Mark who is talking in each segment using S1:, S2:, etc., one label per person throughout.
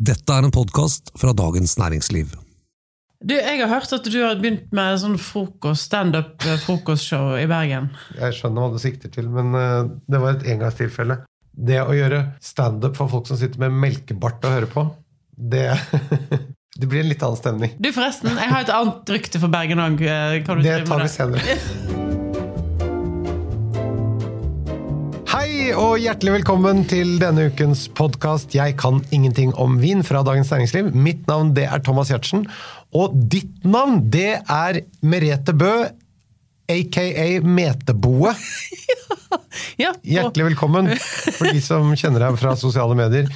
S1: Dette er en podkast fra Dagens Næringsliv.
S2: Du, Jeg har hørt at du har begynt med sånn frokost, standup-frokostshow i Bergen.
S3: Jeg skjønner hva du sikter til, men eh, det var et engangstilfelle. Det å gjøre standup for folk som sitter med melkebart og hører på, det Det blir en litt annen stemning.
S2: Du, forresten, jeg har et annet rykte for Bergen òg.
S3: Det tar vi senere. Hei og hjertelig velkommen til denne ukens podkast Jeg kan ingenting om vin fra Dagens Næringsliv. Mitt navn det er Thomas Giertsen. Og ditt navn det er Merete Bø, aka Meteboe.
S2: Ja,
S3: Hjertelig velkommen for de som kjenner deg fra sosiale medier.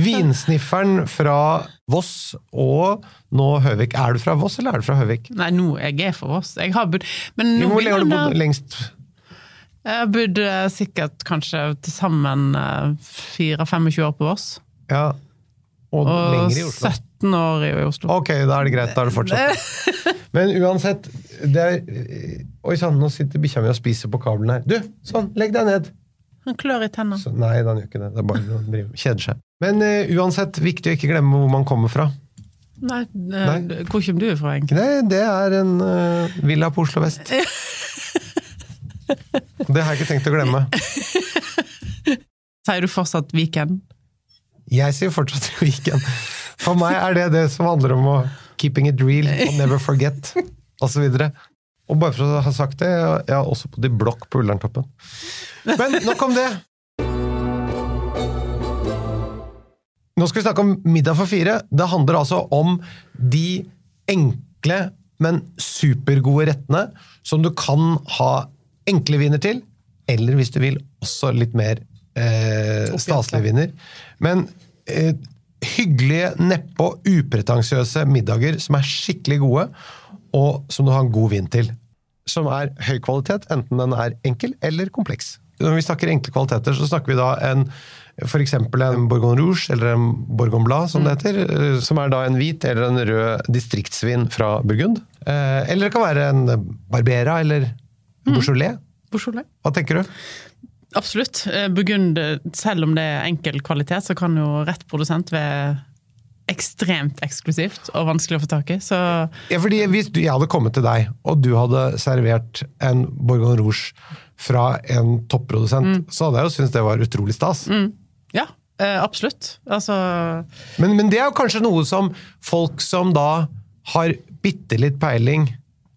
S3: Vinsnifferen fra Voss og nå Høvik. Er du fra Voss, eller er du fra Høvik?
S2: Nei, nå jeg er fra Voss. Jeg har bodd Men nå
S3: Hvor lenge har du bodd lengst?
S2: Jeg bodde eh, sikkert kanskje til sammen eh, 4-25 år på Voss.
S3: Ja, og,
S2: Og
S3: lenger i Oslo.
S2: 17 år i Oslo.
S3: Ok, da er det greit. Da er det fortsatt. Men uansett det er, Oi sann, nå sitter bikkja mi og spiser på kabelen her. Du, sånn, legg deg ned!
S2: Han klør i.
S3: Så, nei, han gjør ikke det. Det er bare han kjeder seg. Men uh, uansett, viktig å ikke glemme hvor man kommer fra.
S2: Nei, eh,
S3: Nei.
S2: Hvor kommer du fra, egentlig?
S3: Nei, det er en uh, villa på Oslo vest. Det har jeg ikke tenkt å glemme.
S2: Sier du fortsatt Viken?
S3: Jeg sier fortsatt Viken. For meg er det det som handler om å keeping it real og never forget, osv. Og bare for å ha sagt det, jeg har også bodd i blokk på Ullerntoppen. Men nok om det. Nå skal vi snakke om middag for fire. Det handler altså om de enkle, men supergode rettene som du kan ha enkle viner til, eller hvis du vil, også litt mer eh, staselige viner. Men eh, hyggelige, neppe og upretensiøse middager som er skikkelig gode, og som du har en god vin til. Som er høy kvalitet, enten den er enkel eller kompleks. Når vi snakker enkle kvaliteter, så snakker vi da en f.eks. en Bourgogne Rouge eller en Bourgogne Blad, som det heter. eh, Som er da en hvit eller en rød distriktsvin fra Burgund. Eh, Eller det kan være en Barbera eller Beaujolais.
S2: Beaujolais?
S3: Hva tenker du?
S2: Absolutt. Eh, Burgund, eh, selv om det er enkel kvalitet, så kan jo rett produsent være ekstremt eksklusivt og vanskelig å få tak i. Så
S3: Ja, fordi Hvis jeg hadde kommet til deg, og du hadde servert en Bourgogne Rouge fra en topprodusent, så hadde jeg jo syntes det var utrolig stas.
S2: ja, eh, absolutt. Altså
S3: Men, men det er jo kanskje noe som folk som da har bitte litt peiling,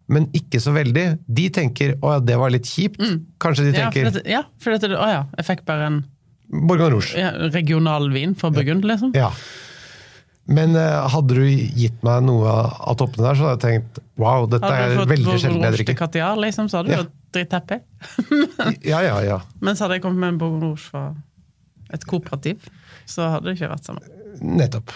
S3: men ikke så veldig, de tenker 'å ja, det var litt kjipt'. Kanskje de
S2: ja, for
S3: tenker
S2: dette, ja, for dette, å ja, jeg fikk bare en
S3: Borgan Rouge.
S2: ja, regional vin fra Burgund, liksom.
S3: Ja. Men uh, hadde du gitt meg noe av toppene der, så hadde jeg tenkt 'wow, dette
S2: Hadde
S3: er
S2: du fått
S3: veldig sjelden jeg
S2: Rouge til
S3: drikker'.
S2: Catiar, liksom, så hadde du
S3: Ja.
S2: jo drithappy.
S3: Ja, ja, ja.
S2: Mens hadde jeg kommet med en Borgon Rouge fra et kooperativ, så hadde det ikke vært sammen.
S3: Nettopp.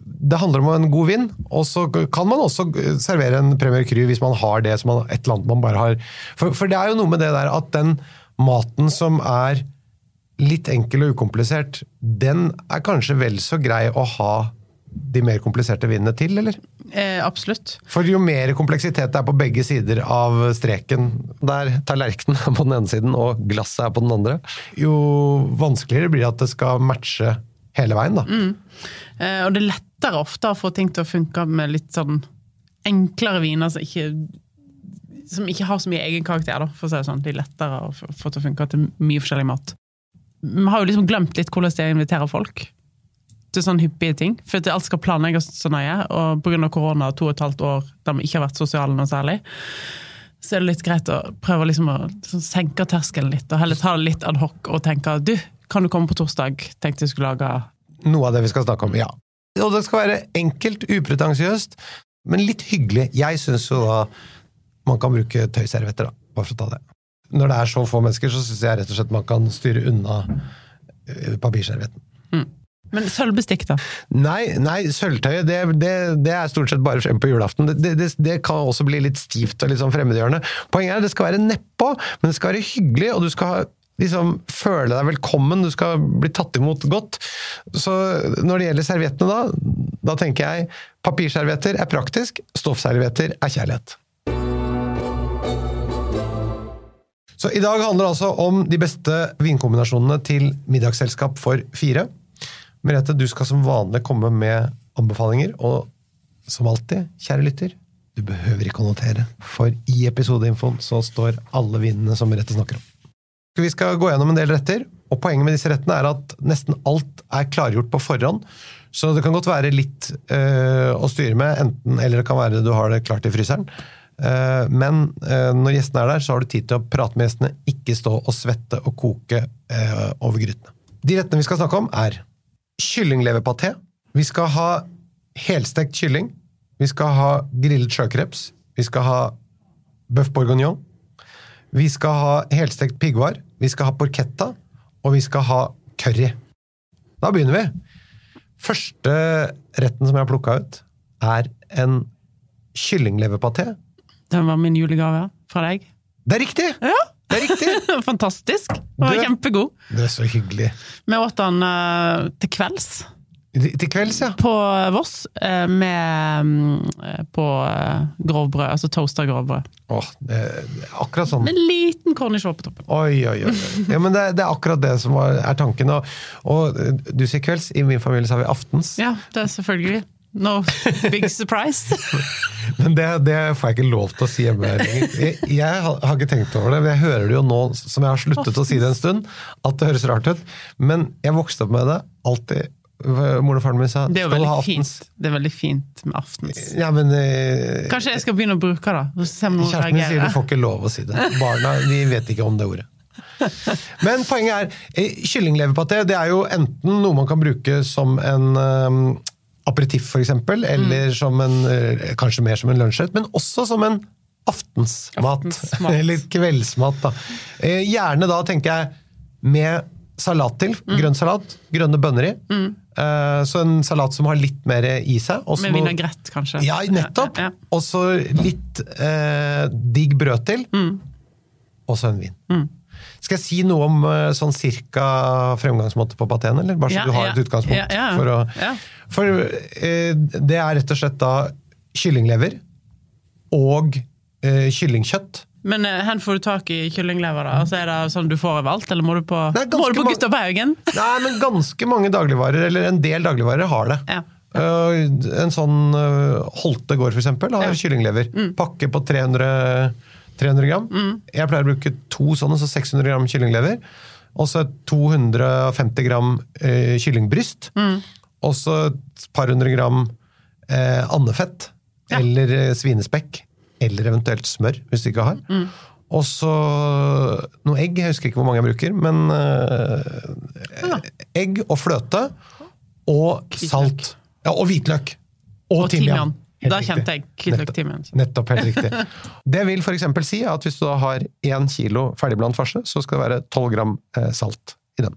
S3: Det handler om en god vin, og så kan man også servere en Premier Cru hvis man har det som man, et eller annet man bare har for, for det er jo noe med det der at den maten som er litt enkel og ukomplisert, den er kanskje vel så grei å ha de mer kompliserte vinene til, eller?
S2: Eh, absolutt.
S3: For jo mer kompleksitet det er på begge sider av streken, der tallerkenen er på den ene siden og glasset er på den andre, jo vanskeligere blir det at det skal matche hele veien, da.
S2: Eh, og det er lettere ofte å få ting til å funke med litt sånn enklere viner som ikke, som ikke har så mye egen karakter, da, for å si det sånn. De er lettere å få til å funke til mye forskjellig mat. Vi har jo liksom glemt litt hvordan det er å invitere folk til sånne hyppige ting. For alt skal planlegges så nøye, og pga. korona to og et halvt år der vi ikke har vært sosiale noe særlig, så er det litt greit å prøve liksom å sånn senke terskelen litt, og heller ta det litt ad hoc og tenke du, kan du komme på torsdag? Tenkte jeg skulle lage
S3: Noe av det vi skal snakke om, ja. Og det skal være enkelt, upretensiøst, men litt hyggelig. Jeg syns jo da man kan bruke tøyservietter, da, bare for å ta det. Når det er så få mennesker, så syns jeg rett og slett man kan styre unna papirservietten. Mm.
S2: Men sølvbestikk, da?
S3: Nei, nei sølvtøyet det, det, det er stort sett bare frem på julaften. Det, det, kan også bli litt stivt og litt sånn fremmedgjørende. Poenget er at det skal være nedpå, men det skal være hyggelig, og du skal liksom føle deg velkommen, du skal bli tatt imot godt. Så når det gjelder serviettene da, da tenker jeg papirservietter er praktisk, stoffservietter er kjærlighet. Så i dag handler det altså om de beste vinkombinasjonene til middagsselskap for fire. Merete, du skal som vanlig komme med anbefalinger, og som alltid, kjære lytter, du behøver ikke å notere, for i episodeinfoen så står alle vinene som Merete snakker om. Vi skal gå gjennom en del retter, og poenget med disse rettene er at nesten alt er klargjort på forhånd, så det kan godt være litt øh, å styre med, enten, eller det kan være du har det klart i fryseren. Uh, men uh, når gjestene er der, så har du tid til å prate med gjestene, ikke stå og svette og koke uh, over grytene. De rettene vi skal snakke om, er kyllingleverpaté. Vi skal ha helstekt kylling. Vi skal ha grillet sjøkreps. Vi skal ha bøff bourguignon. Vi skal ha helstekt piggvar. Vi skal ha porchetta. Og vi skal ha curry. Da begynner vi. Første retten som jeg har plukka ut, er en kyllingleverpaté.
S2: Den var min julegave fra deg.
S3: Det er riktig!
S2: Ja,
S3: Det er riktig!
S2: Fantastisk! Den var
S3: Du-
S2: kjempegod.
S3: Det er så hyggelig.
S2: Vi åt den uh, til kvelds
S3: Til kvelds, ja.
S2: på Voss eh, med mm, på eh, grovbrød, altså toasta grovbrød.
S3: Åh, det, er akkurat sånn.
S2: Med en liten cornichon på toppen.
S3: Oi, oi, oi. Ja, men det, det er akkurat det som var, er tanken. Og, og du sier kvelds, i min familie så har vi aftens.
S2: Ja, det er selvfølgelig. No big surprise.
S3: Men det, det får jeg ikke lov til å si hjemme lenger. Jeg, jeg har ikke tenkt over det, men jeg hører det jo nå som jeg har sluttet å si det en stund, at det høres rart ut. Men jeg vokste opp med det. Alltid. Moren og faren min sa
S2: Det er det er veldig fint med aftens.
S3: Ja, men eh,
S2: Kanskje jeg skal begynne å bruke det?
S3: Kjæresten min sier du får ikke lov å si det. Barna de vet ikke om det ordet. Men poenget er, eh, kyllingleverpaté det er jo enten noe man kan bruke som en um, aperitiff, f.eks., eller som en, eh, kanskje mer som en lunsjrett, men også som en aftensmat.
S2: Aftensmat.
S3: eller kveldsmat. Da. Eh, gjerne da, tenker jeg, med salat til. Grønn salat, grønne bønner i. Eh, så en salat som har litt mer i seg. og
S2: Med vinagrett, kanskje.
S3: ja, nettopp.
S2: Ja, ja.
S3: Og så litt eh, digg brød til. Og så en vin. Skal jeg si noe om eh, sånn cirka fremgangsmåte på pateen, eller? Bare så
S2: Ja,
S3: du har et utgangspunkt. For, å, for eh, det er rett og slett da kyllinglever og eh, kyllingkjøtt.
S2: Men hvor får du tak i kyllinglever? da? Altså, er det sånn du får overalt, eller må du på,
S3: er
S2: må du på Gutta på Haugen?
S3: Nei, men ganske mange dagligvarer, eller en del dagligvarer, har det.
S2: Ja.
S3: Uh, en sånn uh, Holte gård, eksempel, har
S2: Ja. Mm.
S3: kyllinglever. Pakke på 300, 300 gram. Jeg pleier å bruke to sånne, så 600 gram kyllinglever. Og så 250 gram uh, kyllingbryst.
S2: Mm.
S3: Og så et par hundre gram andefett. Eller svinespekk. Eller eventuelt smør, hvis du ikke har.
S2: Mm.
S3: Og så noe egg. Jeg husker ikke hvor mange jeg bruker, men eh, egg og fløte. Og
S2: Hvitløk.
S3: salt. Ja, og hvitløk. Og,
S2: Og
S3: timian. Helt
S2: Da kjente jeg hvitløk
S3: Nettopp. helt riktig. Det vil f.eks. si at hvis du da har én kilo ferdigblandet farse, så skal det være 12 gram eh, salt i den.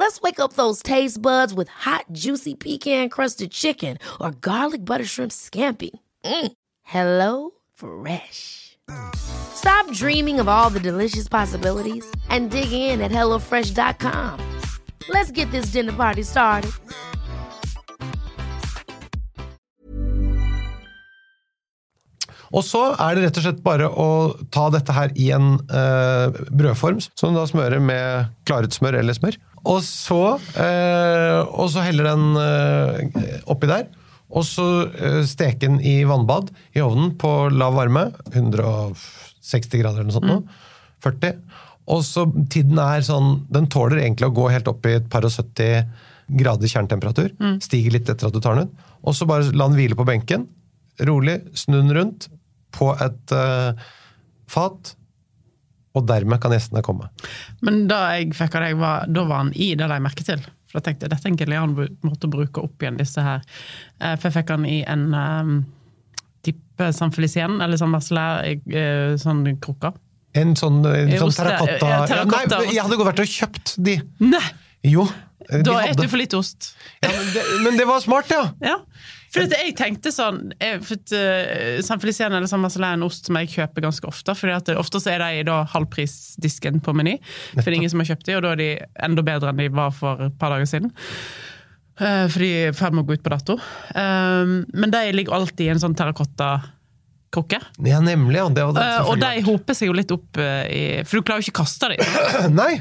S4: Let's wake up those taste buds with hot, juicy pecan-crusted chicken or garlic butter shrimp scampi. Mm. Hello Fresh. Stop dreaming of all the delicious possibilities and dig in at HelloFresh.com. Let's get this dinner party started.
S3: Og så er det rett og slett bare å ta dette her i en uh, brødform, som du da smører med klaret smør eller smør. Og så, eh, og så heller den eh, oppi der. Og så eh, steke den i vannbad i ovnen på lav varme. 160 grader eller noe sånt. nå, 40. Og så tiden er sånn Den tåler egentlig å gå helt opp i et par og 70 grader kjernetemperatur. Stiger litt etter at du tar den ut. Og så bare la den hvile på benken. Rolig. Snu den rundt på et eh, fat. Og dermed kan gjestene komme.
S2: Men da jeg fikk av deg, var, da var han i det de jeg merke til. For da tenkte jeg dette er en genial måte å bruke opp igjen disse her. Eh, For jeg fikk han i en um, type San Felicien, eller sånn marcelær, uh, sånn krukke.
S3: En sånn, en sånn
S2: Oste-
S3: terrakotta
S2: ja, terrakotta
S3: Nei. Jeg hadde gått vært og kjøpt de.
S2: Nei!
S3: Jo.
S2: Da spiser du for litt ost.
S3: ja, men, det, men det var smart, ja!
S2: Ja. For at jeg tenkte sånn for at, uh, San Felicien eller San Marcelin er en ost som jeg kjøper ganske ofte. for Ofte så er de i da halvprisdisken på Meny, for det er ingen som har kjøpt de, og da er de enda bedre enn de var for et par dager siden. Uh, for de er i ferd med å gå ut på dato. Um, men de ligger alltid i en sånn terrakottakrukke.
S3: Ja, nemlig. Ja. Det det,
S2: Uh, og de hoper seg jo litt opp i For du klarer jo ikke å kaste dem.
S3: Nei!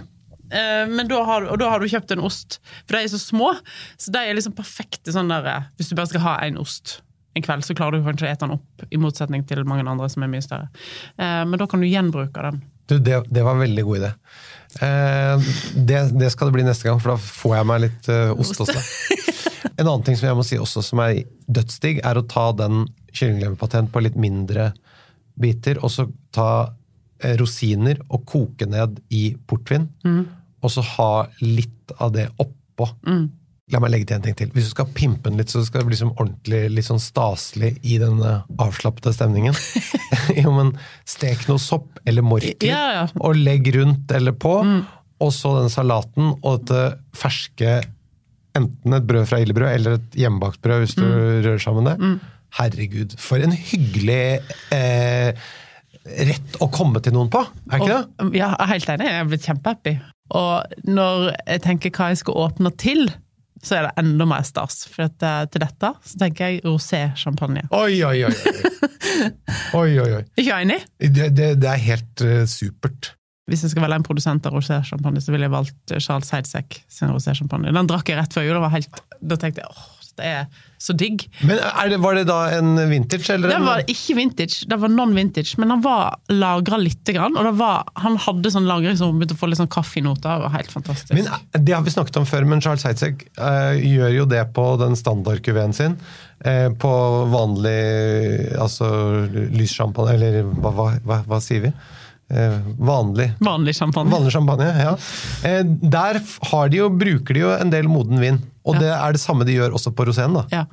S2: Eh, Men da har, og da har du kjøpt en ost, for de er så små. Så de er liksom perfekte sånn der eh, Hvis du bare skal ha én ost en kveld, så klarer du kanskje å ete den opp, i motsetning til mange andre som er mye større. Eh, Men da kan du gjenbruke den.
S3: Du, det, det var en veldig god idé. Eh, det, det skal det bli neste gang, for da får jeg meg litt ost også. En annen ting som jeg må si også som er dødsdigg, er å ta den kyllingleverpatent på litt mindre biter, og så ta rosiner og koke ned i portvin, og så ha litt av det oppå. La meg legge til en ting til. Hvis du skal pimpe den litt, så skal det bli liksom ordentlig litt sånn staselig i den avslappede stemningen. jo, men stek noe sopp eller morkel,
S2: Ja, ja.
S3: og legg rundt eller på. Og så den salaten og dette ferske Enten et brød fra Illebrød eller et hjemmebakt brød, hvis du rører sammen det. Herregud, for en hyggelig eh, rett å komme til noen på! Er ikke det?
S2: Ja, jeg er helt enig. Jeg er blitt kjempehappy. Og når jeg tenker hva jeg skal åpne til, så er det enda mer stas. For at, eh, til dette så tenker jeg rosé-sjampanje.
S3: Oi, oi, oi! oi. oi, oi.
S2: Ikke enig?
S3: Det, det, det er helt uh, supert.
S2: Hvis jeg skal velge en produsent av rosé-sjampanje, så ville jeg valgt Charles Heidsek sin rosé-sjampanje. Den drakk jeg rett før jul. Da tenkte jeg åh, det er så digg.
S3: Men det, var det da en vintage, eller? Det
S2: var ikke vintage, det var non-vintage, men han var lagra lite grann. Og var, han hadde sånn lagring som begynte å få litt sånn kaffenoter. Var helt fantastisk.
S3: Men eh, Det har vi snakket om før, men Charles Heidsieck eh, gjør jo det på den standardkuveen sin. Eh, på vanlig altså lyssjampanje, eller hva, hva, hva, hva sier vi? Eh, vanlig
S2: Vanlig champagne.
S3: Vanlig champagne, ja. Eh, der har de jo, bruker de jo en del moden vin. Og
S2: Ja.
S3: det er det samme de gjør også på roséen, da.
S2: Ja.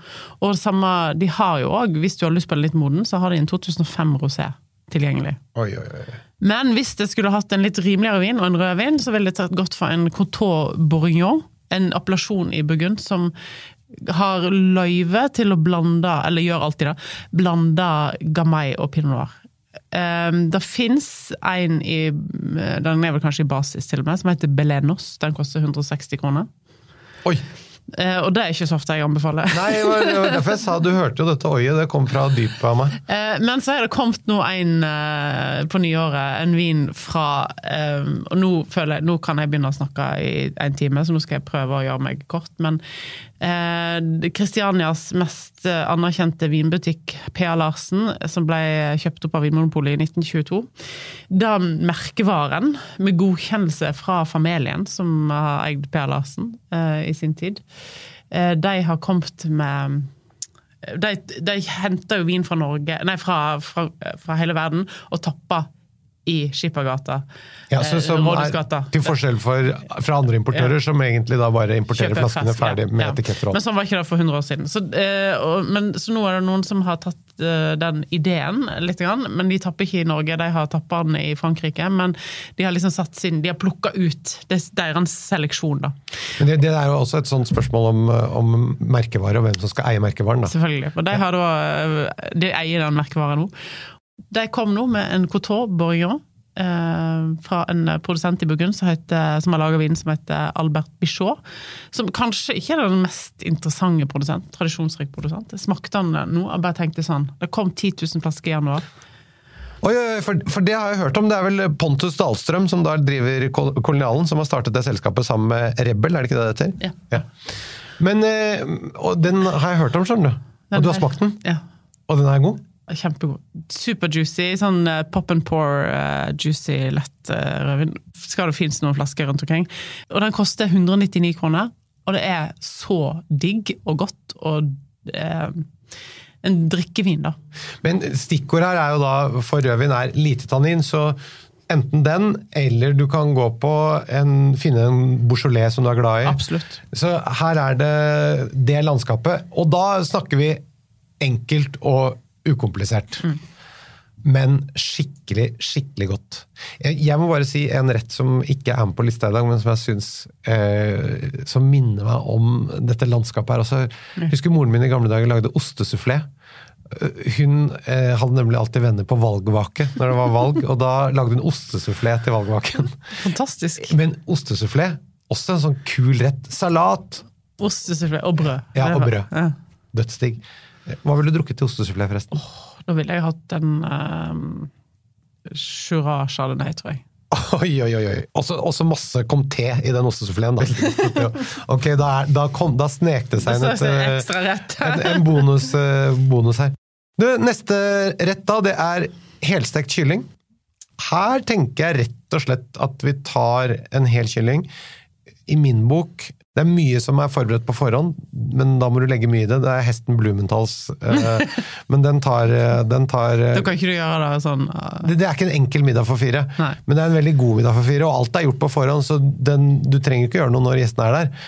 S2: Og samme, de har jo òg, hvis du har lyst på en litt moden, så har de en 2005 rosé tilgjengelig.
S3: Oi, oi, oi.
S2: Men hvis det skulle hatt en litt rimeligere vin, og en rødvin, så ville det tatt godt for en Coteau Bourignon, en appellasjon i Burgund, som har løyve til å blande, eller gjør alltid det, blande gamay og pinot noir. Um, det fins en i Den er vel kanskje i basis, til og med, som heter Belenos. Den koster 160 kroner.
S3: Oi!
S2: Eh, og det er ikke så ofte jeg anbefaler.
S3: Nei, derfor jeg sa du hørte jo dette oiet. Det kom fra dypet av meg.
S2: Eh, Men så er det kommet nå en eh, på nyåret, en vin fra eh, Og nå føler jeg, nå kan jeg begynne å snakke i en time, så nå skal jeg prøve å gjøre meg kort. Men eh, Kristianias mest anerkjente vinbutikk, P.A. Larsen, som ble kjøpt opp av Vinmonopolet i 1922, den merkevaren, med godkjennelse fra familien som har eid P.A. Larsen eh, i sin tid, eh, de har kommet med de, de henter jo vin fra Norge, nei, fra, fra, fra hele verden og tapper i Skippergata.
S3: Ja, så,
S2: eh,
S3: som er, til forskjell for, fra andre importører, som egentlig da bare importerer
S2: Kjøper
S3: flaskene
S2: fest,
S3: ferdig med
S2: Ja.
S3: etiketter og
S2: Men sånn var ikke det for 100 år siden. Så, eh, og, men, så nå er det noen som har tatt eh, den ideen litt, grann, men de tapper ikke i Norge, de har tappa den i Frankrike. Men de har liksom satt sin, de har plukka ut det, deres seleksjon, da.
S3: Men det, det er jo også et sånt spørsmål om, om merkevare, og hvem som skal eie merkevaren. da.
S2: Selvfølgelig. Og de, har da, de eier den merkevaren nå. De kom nå med en Coteau Bourgognon eh, fra en produsent i Burgund som, heter, som har laga vin som heter Albert Bichot. Som kanskje ikke er den mest interessante produsent, tradisjonsrik produsent. Jeg smakte han nå og bare tenkte sånn Det kom 10 000 flasker i januar.
S3: Oi, for, for det har jeg hørt om. Det er vel Pontus Dahlstrøm som da driver Kolonialen, som har startet det selskapet sammen med Rebel, er det ikke det det heter?
S2: Ja.
S3: Men eh, og den har jeg hørt om, skjønner du. Og du har smakt den,
S2: Ja.
S3: og den er god?
S2: Kjempegod. Superjuicy. Sånn eh, pop and pour, uh, juicy, lett uh, rødvin. Skal det finnes noen flasker rundt omkring. Og den koster 199 kroner, og det er så digg og godt og uh, en drikkevin, da.
S3: Men stikkord her er jo da for rødvin er lite tannin, så enten den, eller du kan gå på en, finne en Beaujolais som du er glad i.
S2: Absolutt.
S3: Så her er det det landskapet. Og da snakker vi enkelt og ukomplisert. Men skikkelig, skikkelig godt. Jeg, jeg må bare si en rett som ikke er med på lista i dag, men som jeg syns eh, Som minner meg om dette landskapet her. Altså, jeg husker moren min i gamle dager lagde ostesufflé. Eh, Hun eh, hadde nemlig alltid venner på valgvake når det var valg, og da lagde hun ostesufflé til valgvaken.
S2: Fantastisk.
S3: Men ostesufflé, også en sånn kul rett. Salat,
S2: Ostesufflé og brød.
S3: Ja, og brød.
S2: Ja.
S3: dødsdigg. Hva ville du drukket til ostesufflé, forresten?
S2: Da ville jeg hatt en um, Shiraz chardonnay, tror jeg.
S3: Oi, oi, oi! Også, også masse comté i den ostesuffleen. Da. Ok, da, er, da, kom, da snek det seg inn et,
S2: det
S3: eh,
S2: rett.
S3: en, en bonus, eh, bonus her. Du, neste rett da, det er helstekt kylling. Her tenker jeg rett og slett at vi tar en hel kylling. I min bok det er mye som er forberedt på forhånd, men da må du legge mye i det. Det er hesten Blumentals, eh, men den tar, eh, den tar eh,
S2: Da kan ikke du gjøre det sånn uh,
S3: det, det er ikke en enkel middag for fire,
S2: Nei.
S3: men det er en veldig god middag for fire. Og alt er gjort på forhånd, så den, du trenger ikke gjøre noe når gjestene er der.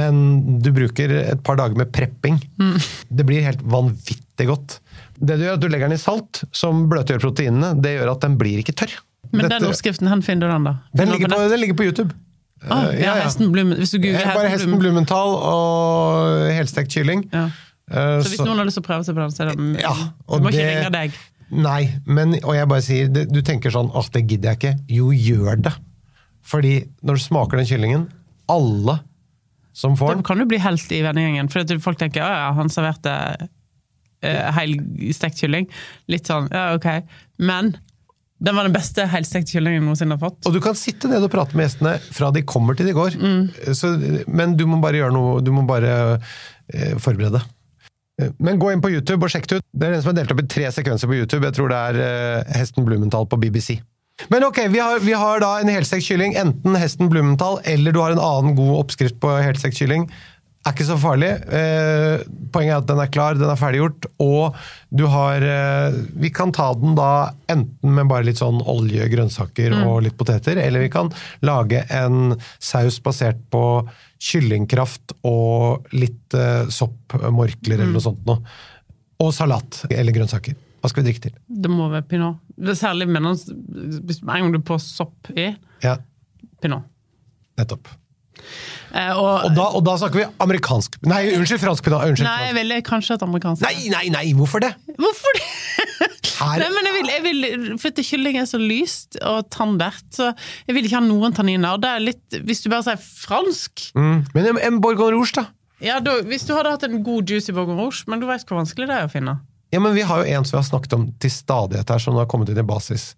S3: Men du bruker et par dager med prepping.
S2: Mm.
S3: Det blir helt vanvittig godt. Det du gjør, er at du legger den i salt, som bløtgjør proteinene. Det gjør at den blir ikke tørr.
S2: Men
S3: Dette-
S2: den oppskriften, hvor finner du den, da?
S3: den, ligger på, den ligger på YouTube.
S2: Ah,
S3: ja,
S2: ja, hesten Blumen. Hvis du googler
S3: Eh, Bare hesten
S2: Blumen.
S3: Blumenthal og helstekt kylling.
S2: Ja.
S3: Uh,
S2: Så hvis
S3: så-
S2: noen har lyst til å prøve seg på den, så er det
S3: Ja,
S2: Du må ikke
S3: det-
S2: ringe deg.
S3: Nei, men, og jeg bare sier, det, du tenker sånn at det gidder jeg ikke. Jo, gjør det. Fordi når du smaker den kyllingen, alle som får
S2: Da kan du bli helt i vennegjengen. For folk tenker ja, ja, han serverte uh, helstekt kylling. Litt sånn, ja, ok. Men den var den beste helstekte kyllingen jeg noensinne har fått.
S3: Og du kan sitte ned og prate med gjestene fra de kommer til de går. Så, men du må bare gjøre noe, du må bare eh, forberede. Eh, Men gå inn på YouTube og sjekk det ut. Det er den som er delt opp i tre sekvenser på YouTube. Jeg tror det er eh, Hesten Blumenthal på BBC. Men ok, vi har, vi har da en helstekt kylling. Enten Hesten Blumenthal, eller du har en annen god oppskrift på helstekt kylling. Er ikke så farlig. Eh, poenget er at den er klar, den er ferdiggjort, og du har eh, Vi kan ta den da enten med bare litt sånn olje, grønnsaker og litt poteter, eller vi kan lage en saus basert på kyllingkraft og litt eh, soppmorkler eller noe sånt noe. Og salat eller grønnsaker. Hva skal vi drikke til?
S2: Det må være pinot. Det Særlig med noen, hvis en gang du får sopp i.
S3: Ja,
S2: Pinot.
S3: nettopp.
S2: Eh, og,
S3: Og da, og da snakker vi amerikansk Nei, unnskyld, fransk pedal. Unnskyld.
S2: nei,
S3: fransk.
S2: ville kanskje et amerikansk.
S3: Nei, nei, nei! Hvorfor det?
S2: Hvorfor det? Nei, men jeg vil, jeg vil, for kylling er så lyst og tandert, så jeg vil ikke ha noen tanniner. Det er litt, hvis du bare sier fransk
S3: mm, men en, en Bourgogne Rouge, da?
S2: ja, da, Hvis du hadde hatt en god juicy bourgogne rouge, men du vet hvor vanskelig det er å finne.
S3: Ja, men Vi har jo en som vi har snakket om til stadighet her, som har kommet inn i basis.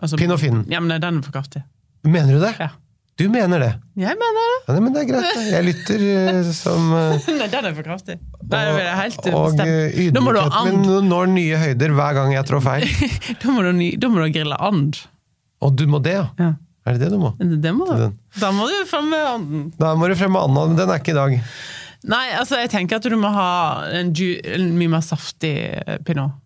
S2: Altså,
S3: og Finn.
S2: Ja, men den er for kraftig.
S3: Mener du det?
S2: Ja.
S3: Du mener det?
S2: Jeg mener det!
S3: Ja, men det er greit. Jeg lytter eh, som eh,
S2: Nei, den er for kraftig. Nei, det er helt
S3: Og eh,
S2: ha
S3: ydmykheten min når nye høyder hver gang jeg trår feil.
S2: Da må du, da må du grille and.
S3: Og du må det, ja?
S2: Ja.
S3: Er det det du må?
S2: Det må du. Da må du fremme anden.
S3: Da må du fremme anden, men den er ikke i dag.
S2: Nei, altså, jeg tenker at du må ha en, en mye mer saftig pinot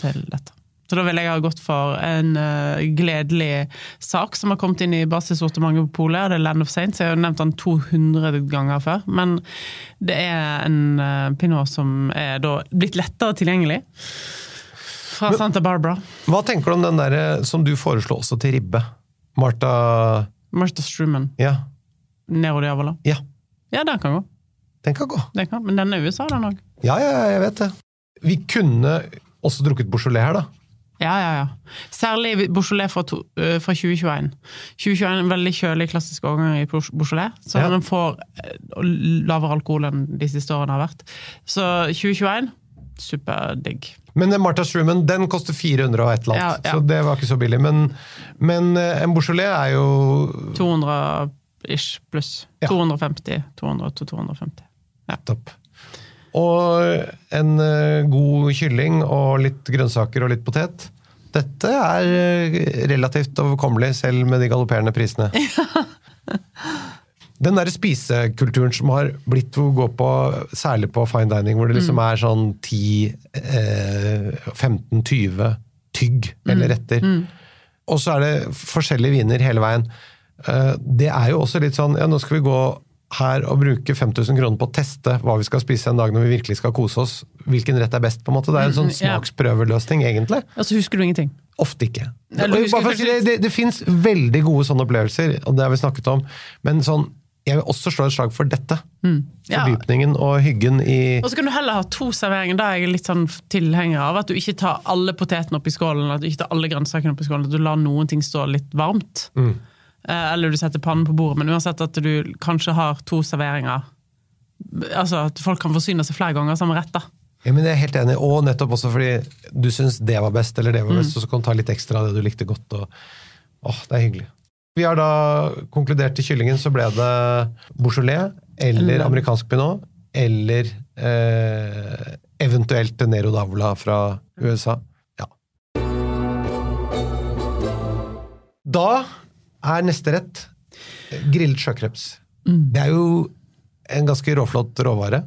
S2: til dette. Så da ville jeg ha gått for en uh, gledelig sak som har kommet inn i basissortimentet på Polet. Det er Land of Saints. Jeg har jo nevnt den 200 ganger før. Men det er en uh, pinot som er da blitt lettere tilgjengelig. Fra Santa Barbara.
S3: Hva tenker du om den der eh, som du foreslo også til ribbe? Martha
S2: Martha Struman.
S3: Ja.
S2: Nero Diavola.
S3: Ja,
S2: Ja, den kan gå.
S3: den kan gå.
S2: Den kan. Men den er USA, den òg.
S3: Ja, ja, ja, jeg vet det. Vi kunne også drukket Beaujolais her, da.
S2: Ja, ja, ja. Særlig Beaujolais fra, to, øh, fra 2021. 2021 er en veldig kjølig klassisk årgang i Beaujolais, så
S3: Ja.
S2: den får øh, lavere alkohol enn de siste årene har vært. Så 2021 superdigg.
S3: Men den Martha Struman den koster 400 og et eller annet,
S2: Ja, ja.
S3: så det var ikke så billig. Men, men eh, en Beaujolais er jo
S2: 200 ish pluss.
S3: Ja.
S2: 250. 200 til 250.
S3: topp. Og en eh, god kylling og litt grønnsaker og litt potet. Dette er eh, relativt overkommelig, selv med de galopperende prisene. Den der spisekulturen som har blitt å gå på, særlig på fine dining, hvor det liksom er sånn 10-15-20 tygg eller retter. Og så er det forskjellige viner hele veien. Eh, Det er jo også litt sånn Ja, nå skal vi gå her å bruke 5000 kroner på å teste hva vi skal spise en dag når vi virkelig skal kose oss. Hvilken rett er best, på en måte. Det er en sånn
S2: Mhm,
S3: smaksprøveløsning, egentlig.
S2: Og så husker du ingenting.
S3: Ofte ikke.
S2: Eller
S3: si det, det, det fins veldig gode sånne opplevelser, og det har vi snakket om, men sånn, jeg vil også slå et slag for dette.
S2: Ja.
S3: Fordypningen og hyggen i
S2: Og så kan du heller ha to serveringer. Da er jeg litt sånn tilhenger av at du ikke tar alle potetene oppi skålen, at du ikke tar alle grønnsakene oppi skålen, at du lar noen ting stå litt varmt.
S3: Mm.
S2: Eh, Eller du setter pannen på bordet, men uansett at du kanskje har to serveringer. Altså at folk kan forsyne seg flere ganger samme rett. da.
S3: Ja, men jeg er helt enig, og nettopp også fordi du syns det var best, eller det var
S2: Mm.
S3: best, og så kan du ta litt ekstra av det du likte godt. Og, åh, det er hyggelig. Vi har da konkludert til kyllingen, så ble det Beaujolais eller
S2: Mm.
S3: amerikansk pinot, eller eh, eventuelt Nero d'Avola fra USA. Ja. Da er neste rett grillet sjøkreps.
S2: Mm.
S3: Det er jo en ganske råflott råvare.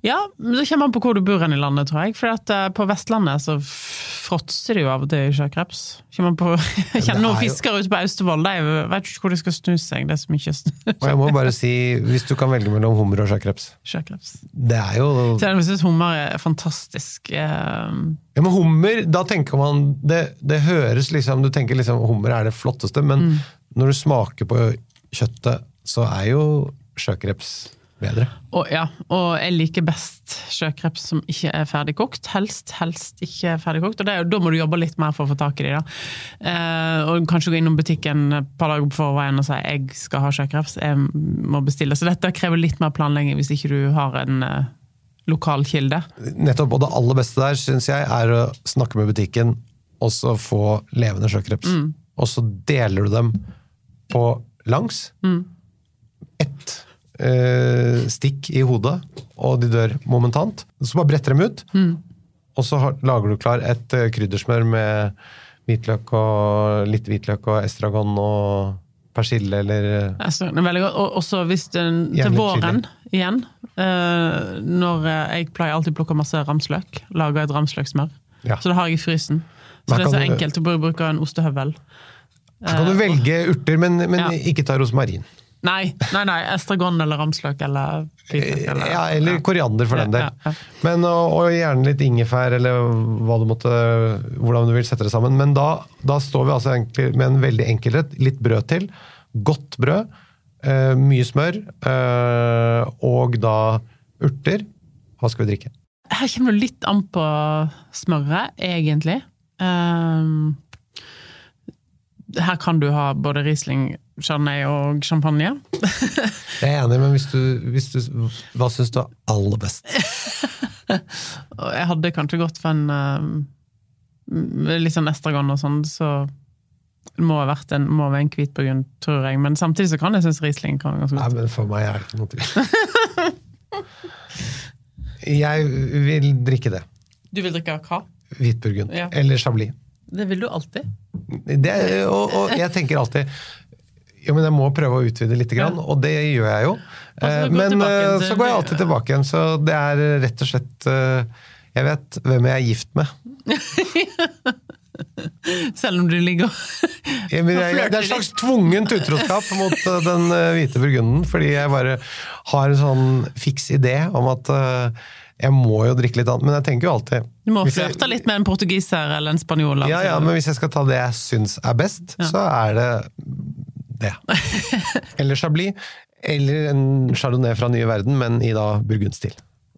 S2: Ja, men det kommer an på hvor du bor i landet, tror jeg. For at eh, på Vestlandet så fråtser det jo av og til i sjøkreps. Kjenner noen
S3: er jo-
S2: fiskere ute på Austevoll, de vet ikke hvor de skal snu seg. Det er så mye.
S3: Og jeg må bare si, hvis du kan velge mellom hummer og sjøkreps
S2: sjøkreps.
S3: Det er jo
S2: Selv om jeg syns hummer er fantastisk. eh,
S3: Ja, men hummer, da tenker man Det, det høres liksom Du tenker liksom hummer er det flotteste, men når du smaker på kjøttet, så er jo sjøkreps bedre.
S2: Og, ja, og jeg liker best sjøkreps som ikke er ferdigkokt. Helst, helst ikke ferdigkokt. Og det, da må du jobbe litt mer for å få tak i dem. Eh, og kanskje gå innom butikken et par dager på forveien og si jeg skal ha sjøkreps, jeg må bestille. Så dette krever litt mer planlegging hvis ikke du har en eh, lokal kilde.
S3: Nettopp, og det aller beste der, syns jeg, er å snakke med butikken, og så få levende sjøkreps. Og så deler du dem på langs. Ett eh, stikk i hodet, og de dør momentant. Så bare bretter dem ut, og så har, lager du klar et eh, kryddersmør med hvitløk og litt hvitløk og estragon og persille eller
S2: Jeg det er veldig godt. Og også hvis
S3: den,
S2: til våren igjen, eh, når eh, jeg pleier alltid å plukke masse ramsløk, lager et ramsløksmør.
S3: Ja.
S2: Så det har jeg i frysen. Så det er så
S3: enkelt, du-
S2: å bruke- bruke en ostehøvel.
S3: Så kan du velge urter, men, men
S2: Ja.
S3: ikke ta rosmarin.
S2: Nei, nei, nei, estragon eller ramsløk eller hvitløk. Eller,
S3: Ja, eller koriander for den del.
S2: Ja, ja, ja.
S3: Men, og, og gjerne litt ingefær, eller du måtte, hvordan du vil sette det sammen. Men da, da står vi altså egentlig med en veldig enkel rett. Litt brød til. Godt brød. Eh, mye smør. Eh, og da urter. Hva skal vi drikke?
S2: Her kommer det litt an på smøret, egentlig. Ehm, her kan du ha både Riesling, Chardonnay og champagne.
S3: Jeg er enig, men hvis du, hvis du Hva syns du er aller best?
S2: Jeg hadde kanskje gått for en ehm, litt sånn estragon og sånn, så det må ha vært en, må være en hvit burgund, tror jeg. Men samtidig så kan jeg synes Riesling kan være ganske
S3: Nei, men for meg er det ikke noe tvil. Jeg vil drikke det.
S2: Du vil drikke hva?
S3: Hvitburgund.
S2: Ja.
S3: Eller chablis.
S2: Det vil du alltid.
S3: Det, og, og jeg tenker alltid jo, men jeg må prøve å utvide litt, grann,
S2: Ja.
S3: og det gjør jeg jo. Eh, Men eh,
S2: til-
S3: så går jeg alltid tilbake igjen, så det er rett og slett eh, Jeg vet hvem jeg er gift med.
S2: Selv om du ligger
S3: og flørter litt. det er en slags tvungent utroskap mot den hvite burgunden, fordi jeg bare har en sånn fiks idé om at eh, jeg må jo drikke litt annet. Men jeg tenker jo alltid
S2: Du må flørte litt med en portugiser eller en spanjol.
S3: Ja, ja, men hvis jeg skal ta det jeg syns er best, så er det det. Eller Chablis. Eller en chardonnay fra nye verden, men i da burgundstil.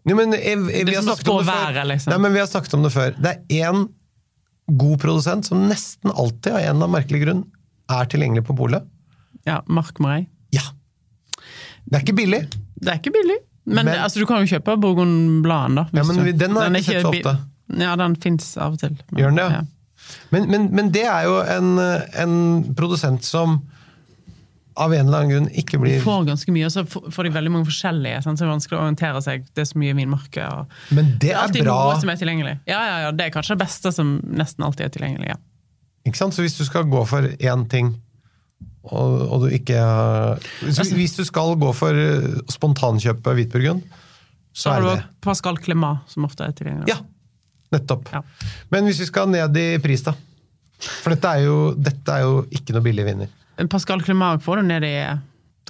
S3: Jo, men jeg, jeg, vi har
S2: været, liksom.
S3: Nei, men vi har snakket om det før. Det er én god produsent som nesten alltid, av en annen merkelig grunn, er tilgjengelig på polet.
S2: Ja, Mark Marais.
S3: Ja. Det er ikke billig.
S2: Det er ikke billig. Men,
S3: Men-
S2: altså, du kan jo kjøpe Burgundbladen, da.
S3: Ja, men
S2: du-
S3: den har jeg ikke sett så ofte.
S2: Ja, den fins av og til. Men,
S3: Gjør den det? Men, men, men det er jo en, en produsent som av en eller annen grunn ikke
S2: De
S3: blir
S2: får ganske mye, og så får de veldig mange forskjellige. Sant? Så det er vanskelig å orientere seg. Det er så mye vinmarke. Og...
S3: Men det
S2: Det er
S3: er
S2: alltid
S3: bra.
S2: noe som er tilgjengelig. Ja, ja, ja, Det er kanskje det beste som nesten alltid er tilgjengelig. ja.
S3: Ikke sant? Så hvis du skal gå for én ting, og, og du ikke hvis, hvis du skal gå for eh, spontankjøpe hvitburgund, så
S2: Så har du. Pascal Clémat, som ofte er tilgjengelig.
S3: Ja, nettopp.
S2: Ja.
S3: Men hvis vi skal ned i pris, da? For dette er jo, dette er jo ikke noe billig vinner.
S2: En Pascal Clémat får du ned i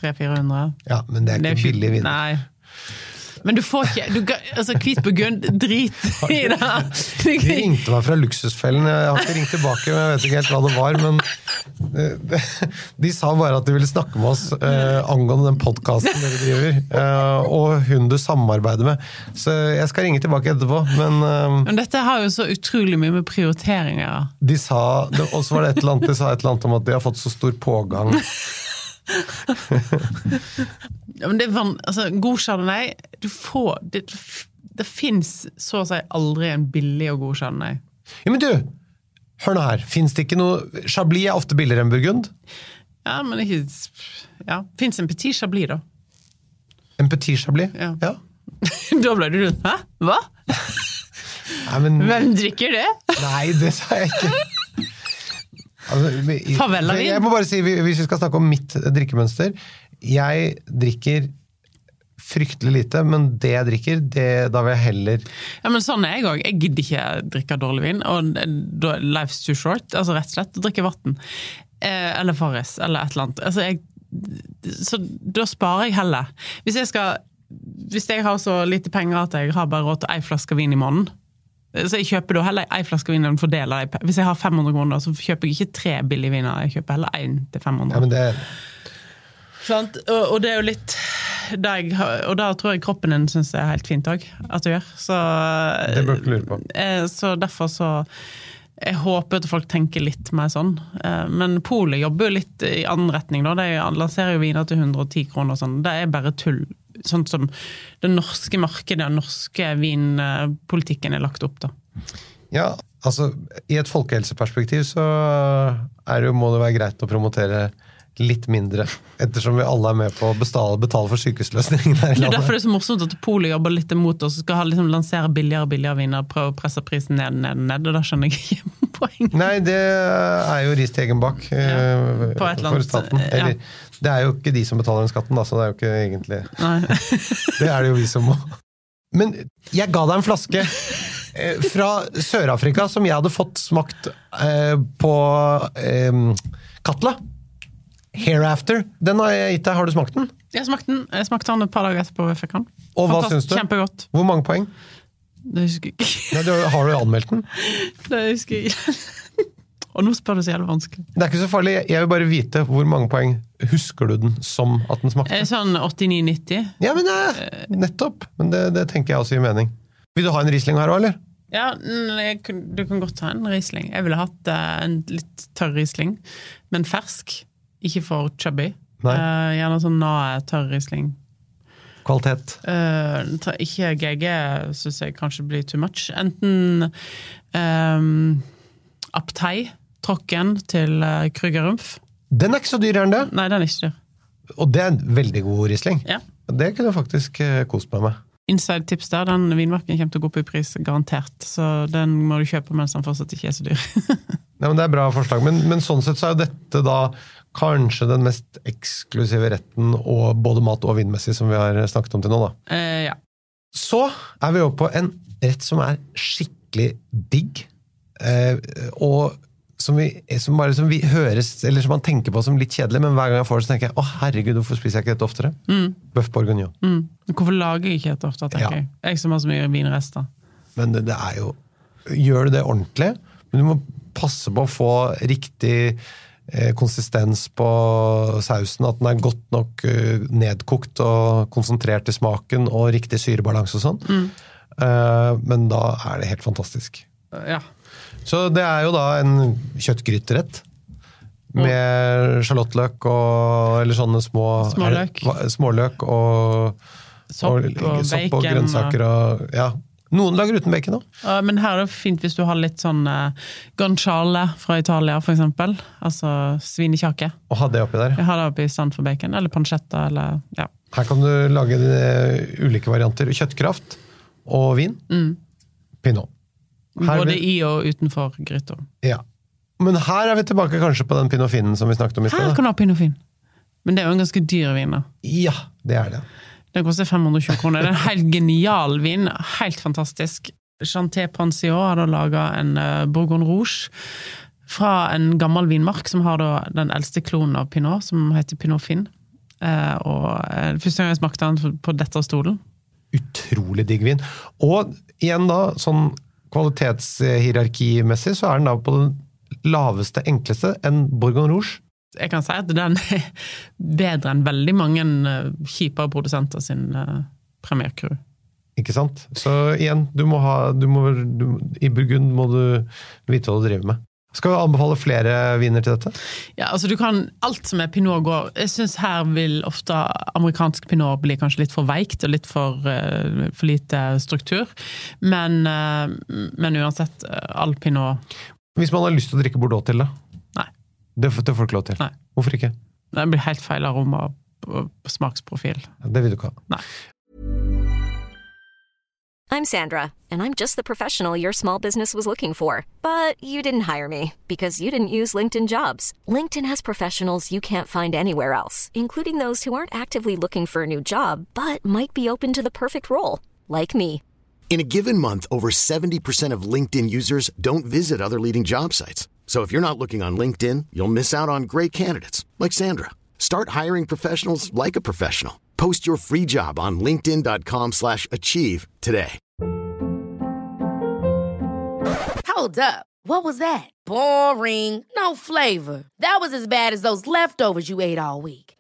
S2: 300-400.
S3: Ja, men det er ikke billig vinner.
S2: Nei. Men du får ikke du, altså, Hvit burgund, drit i det!
S3: De ringte meg fra Luksusfellen. Jeg har ikke ringt tilbake, men jeg vet ikke helt hva det var. Men de sa bare at de ville snakke med oss eh, angående den podkasten dere driver, eh, og hun du samarbeider med. Så jeg skal ringe tilbake etterpå. Men eh,
S2: Men dette har jo så utrolig mye med prioriteringer
S3: de sa Og så var det et eller annet de sa et eller annet om at de har fått så stor pågang.
S2: Ja, men det er van, altså, god chardonnay du får, Det, det fins så å si aldri en billig og god chardonnay.
S3: Ja, men du! Hør nå her. Fins det ikke noe Chablis er ofte billigere enn Burgund.
S2: Ja, men ikke ja. Fins en petit chablis, da.
S3: En petit Chablis.
S2: Ja.
S3: ja.
S2: da ble du Hæ? Hva?
S3: Nei, men,
S2: Hvem drikker det?
S3: nei, det sa jeg ikke. Altså, vi-
S2: Favela-vin.
S3: Jeg må bare si, Hvis vi skal snakke om mitt drikkemønster Jeg drikker fryktelig lite, men det jeg drikker, det, da vil jeg heller
S2: Ja, men sånn er jeg òg. Jeg gidder ikke drikke dårlig vin. Og life's too short. Altså rett og slett drikke vann. Eh, eller Farris, eller et eller annet. Altså, jeg, så da sparer jeg heller. Hvis jeg skal Hvis jeg har så lite penger at jeg har bare råd til ei flaske vin i måneden, så jeg kjøper da heller ei flaske vin enn fordeler dem. Hvis jeg har 500 kroner, så kjøper jeg ikke tre billige viner. Jeg kjøper heller én til 500.
S3: ja, men det,
S2: Sant? Og, og det er jo litt det jeg, Og da tror jeg kroppen din syns det er helt fint òg, at du gjør. Så,
S3: det bør du lure på.
S2: eh, så derfor så Jeg håper at folk tenker litt mer sånn. Eh, Men Polet jobber jo litt i annen retning. Da. De lanserer jo viner til 110 kroner og sånn. Det er bare tull. Sånn som det norske markedet, den norske vinpolitikken er lagt opp, da.
S3: Ja, altså I et folkehelseperspektiv så er det jo, må det være greit å promotere litt mindre. Ettersom vi alle er med på å betale, betale for sykehusløsningen her i
S2: Det er derfor det er så morsomt at Polet jobber litt imot oss. Skal ha, liksom, lansere billigere og billigere viner, prøve å presse prisen ned, ned, ned. Og da skjønner jeg ikke poenget.
S3: Nei, det er jo ris til egen bak ja.
S2: på et eller
S3: for staten.
S2: ja.
S3: Det er jo ikke de som betaler den skatten, da, så det er jo ikke egentlig. Det er det jo vi som må. Men jeg ga deg en flaske eh, fra Sør-Afrika som jeg hadde fått smakt eh, på eh, Katla. Hereafter. Den har jeg gitt deg. Har du smakt den?
S2: Jeg smakte den Jeg smakte den et par dager etterpå. Jeg fikk den.
S3: Og hva
S2: Fantastisk,
S3: syns du?
S2: Kjempegodt.
S3: Hvor mange poeng?
S2: Det husker jeg ikke.
S3: Nei, du, har du anmeldt den?
S2: Det husker jeg ikke. Og nå spør du så jævlig vanskelig.
S3: Det er ikke så farlig. Jeg vil bare vite hvor mange poeng husker du den som at den smakte.
S2: Er sånn 89-90?
S3: Ja, men ja, Nettopp! Men det, det tenker jeg også gir mening. Vil du ha en Riesling her òg, eller?
S2: Ja, du kan godt ha en Riesling. Jeg ville hatt eh, en litt tørr Riesling, men fersk. Ikke for chubby.
S3: Nei.
S2: Uh, gjerne sånn nae tørr Riesling.
S3: Kvalitet.
S2: Uh, ikke GG syns jeg kanskje blir too much. Enten um, Aptei, Tråkken til uh, Krügerrumpf.
S3: Den er ikke så dyr, er den det?
S2: Nei, den er ikke dyr.
S3: Og det er en veldig god Riesling.
S2: Ja.
S3: Det kunne jeg faktisk uh, kost meg med.
S2: Inside-tips der, den vinmarken kommer til å gå opp i pris, garantert. Så den må du kjøpe mens den fortsatt ikke er så dyr.
S3: Nei, men Det er bra forslag, men, men sånn sett så er jo dette da kanskje den mest eksklusive retten, og både mat og vinmessig, som vi har snakket om til nå. da.
S2: Eh, ja.
S3: Så er vi over på en rett som er skikkelig digg, eh, og som, vi, som bare som vi høres, eller som man tenker på som litt kjedelig, men hver gang jeg får det, så tenker jeg å herregud, hvorfor spiser jeg ikke dette oftere? Bøff bourguignon.
S2: Mm. Hvorfor lager jeg ikke dette ofte, tenker
S3: Ja.
S2: jeg. Jeg som har så mye vinrester.
S3: Men det, det er jo Gjør du det ordentlig, men du må passe på å få riktig konsistens på sausen. At den er godt nok eh, nedkokt og konsentrert i smaken, og riktig syrebalanse og sånn. Mm. men da er det helt fantastisk.
S2: Ja.
S3: Så det er jo da en kjøttgryterett. Med sjalottløk og Eller sånne små
S2: Småløk.
S3: Småløk og
S2: Sopp og
S3: sopp og grønnsaker og Ja. Noen lager uten bacon òg.
S2: Uh, Men her er det fint hvis du har litt sånn uh, guanciale fra Italia, for eksempel. Altså svinekjake.
S3: Og ha det oppi der.
S2: Jeg har det oppi stand for bacon, eller pancetta, eller ja.
S3: Her kan du lage dine ulike varianter. Kjøttkraft og vin. Pinot. Her
S2: Både i og utenfor gryta.
S3: Ja. Men her er vi tilbake kanskje på den pinot finnen som vi snakket om i
S2: Her kan du ha pinofin. Men det er jo en ganske dyr vin. da.
S3: Ja, det er det.
S2: Den koster 520 kroner. Det er en helt genial vin. Helt fantastisk. Chanté Pansio har da laga en uh, Bourgogne Rouge fra en gammel vinmark som har da den eldste klonen av pinot, som heter Pinot Fin. Eh, og eh, Første gang jeg smakte den på dette stolen,
S3: utrolig digg vin. Og igjen da, sånn kvalitetshierarkimessig, så er den da på den laveste, enkleste enn Bourgogne Rouge.
S2: Jeg kan si at den er bedre enn veldig mange eh, kjipere produsenter sin uh, Premier.
S3: Ikke sant? Så igjen, du må ha du må, du, I Burgund må du vite hva du driver med. Skal vi anbefale flere viner til dette?
S2: Ja, altså du kan, Alt som er pinot går Jeg syns her vil ofte amerikansk pinot bli kanskje litt for veikt og litt for, uh, for lite struktur. Men, men uansett, all pinot
S3: Hvis man har lyst til å drikke Bordeaux til, da?
S2: Nei.
S3: Det, er det får du ikke lov til.
S2: Nei.
S3: Hvorfor ikke?
S2: Det blir helt feil aroma og smaksprofil.
S3: Det vil du ikke ha.
S2: Nei.
S5: I'm Sandra, and I'm just the professional your small business was looking for. But you didn't hire me because you didn't use LinkedIn jobs. LinkedIn has professionals you can't find anywhere else, including those who aren't actively looking for a new job but might be open to the perfect role, like me.
S6: In a given month, over 70% of LinkedIn users don't visit other leading job sites. So if you're not looking on LinkedIn, you'll miss out on great candidates like Sandra. Start hiring professionals like a professional. Post your free job on linkedin.com/achieve today.
S4: Hold up. What was that? Boring. No flavor. That was as bad as those leftovers you ate all week.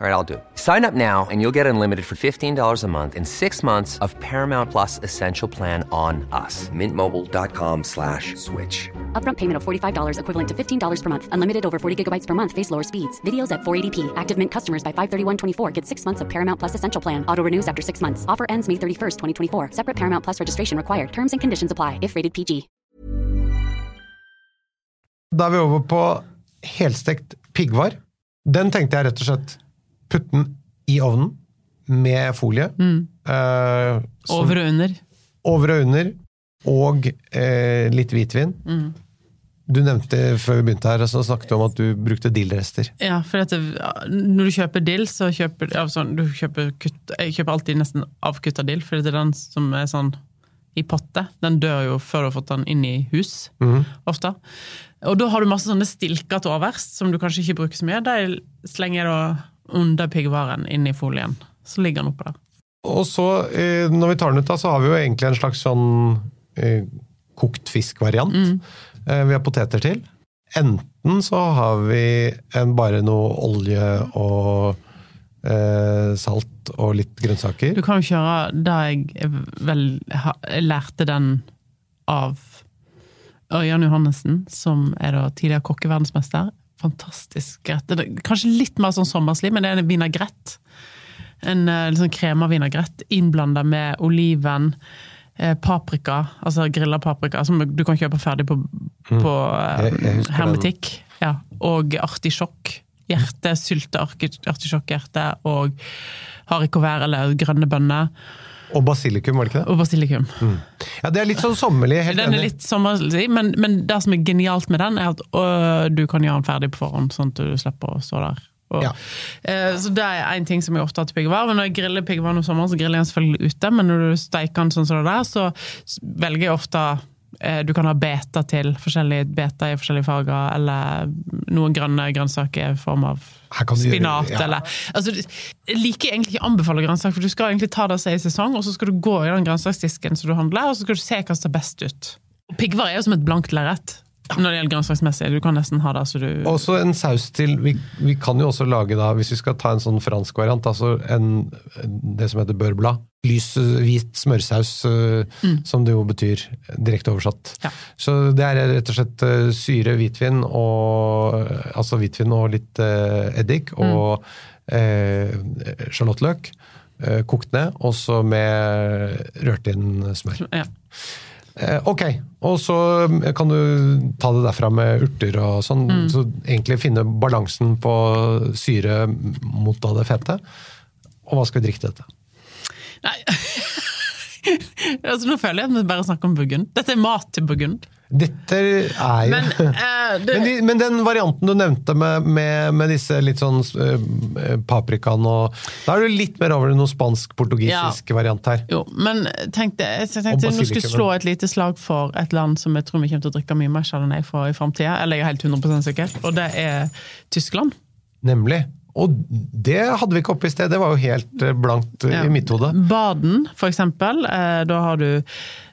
S7: All right, I'll do it. Sign up now and you'll get unlimited for $15 a month in six months of Paramount Plus Essential Plan on us. Mintmobile.com slash switch.
S8: Upfront payment of $45 equivalent to $15 per month. Unlimited over 40 gigabytes per month. Face lower speeds. Videos at 480p. Active Mint customers by 531.24 get six months of Paramount Plus Essential Plan. Auto renews after six months. Offer ends May 31st, 2024. Separate Paramount Plus registration required. Terms and conditions apply if rated PG.
S3: Da er vi over på helstekt piggvar. Den tenkte jeg rett og slett putte den i ovnen med folie. Eh, som-
S2: Over og under.
S3: over og under, og eh, litt hvitvin.
S2: Mm.
S3: Du nevnte før vi begynte her, så snakket du om at du brukte dillrester.
S2: Ja, for at det, når du kjøper dill, så kjøper ja, sånn, du kjøper kutt, Jeg kjøper alltid nesten avkutta dill, for det er den som er sånn i potte. Den dør jo før du har fått den inn i hus, ofte. Og da har du masse sånne stilker til overs, som du kanskje ikke bruker så mye. De slenger jeg da under piggvaren inn i folien. Så ligger den oppå der.
S3: Og så, eh, når vi tar den ut, da, så har vi jo egentlig en slags sånn eh, kokt fisk-variant. Mm. vi har poteter til. Enten så har vi en, bare noe olje og eh, salt og litt grønnsaker.
S2: Du kan jo kjøre da jeg vel jeg lærte den av Ørjan Johannessen, som er da tidligere kokkeverdensmester. Fantastisk rett. Kanskje litt mer sånn sommerslig, men det er en vinagrett. En liksom kremavinagrett innblanda med oliven, eh, paprika, altså grilla paprika, som du kan kjøpe ferdig på, på
S3: Jeg- jeg husker
S2: hermetikk. Ja, og artisjokk. Hjerte, sylte artisjokkhjerte og haricots eller grønne bønner.
S3: Og basilikum, var det ikke det?
S2: Og basilikum.
S3: Ja, Det er litt sånn sommerlig. Helt
S2: Den er
S3: enig.
S2: litt sommerlig, men, men det som er genialt med den, er at øh, du kan gjøre den ferdig på forhånd, sånn at du slipper å stå der. Og,
S3: Ja.
S2: eh, så det er en ting som jeg ofte har til piggvar. Når jeg griller piggvar om sommeren, så griller jeg den selvfølgelig ute. Men når du steiker den sånn som det der, så velger jeg ofte Du kan ha beta til, forskjellige beta i forskjellige farger, eller noen grønne grønnsaker i form av
S3: spinat, gjøre- ja.
S2: eller altså, Jeg liker egentlig ikke å anbefale grønnsaker, for du skal egentlig ta det som er i sesong, og så skal du gå i den grønnsaksdisken som du handler, og så skal du se hva som ser best ut. Piggvar er jo som et blankt lerret når det gjelder grønnsaksmessig. Du kan nesten ha det så du
S3: Også en saus til vi, vi kan jo også lage da, hvis vi skal ta en sånn fransk variant, altså en, det som heter beurblad. Lys, eh, hvit smørsaus, mm. som det jo betyr direkte oversatt.
S2: Ja.
S3: Så det er rett og slett eh, syre, hvitvin og altså hvitvin og litt eh, eddik og eh, sjalottløk. eh, kokt ned, og så med rørt inn smør.
S2: ja.
S3: Eh, ok, og så mm, kan du ta det derfra med urter og sånn.
S2: Mm.
S3: Så egentlig finne balansen på syre mot det fete. Og hva skal vi drikke til dette?
S2: Nei altså, nå føler jeg at vi bare snakker om Burgund. Dette er mat til Burgund.
S3: Dette er jo
S2: Men, uh, du...
S3: men, de, men den varianten du nevnte med, med, med disse litt sånn uh, paprikaen og Da er du litt mer over i noe spansk-portugisisk variant her.
S2: Jo, men tenkte, jeg tenkte nå skulle slå et lite slag for et land som jeg tror vi kommer til å drikke mye mer chardonnay fra i framtida. Eller jeg er helt 100 sikker, og det er Tyskland.
S3: Nemlig. Og det hadde vi ikke oppe i sted, det var jo helt eh, blankt
S2: Ja.
S3: i mitt hode.
S2: Baden, for eksempel. Da har du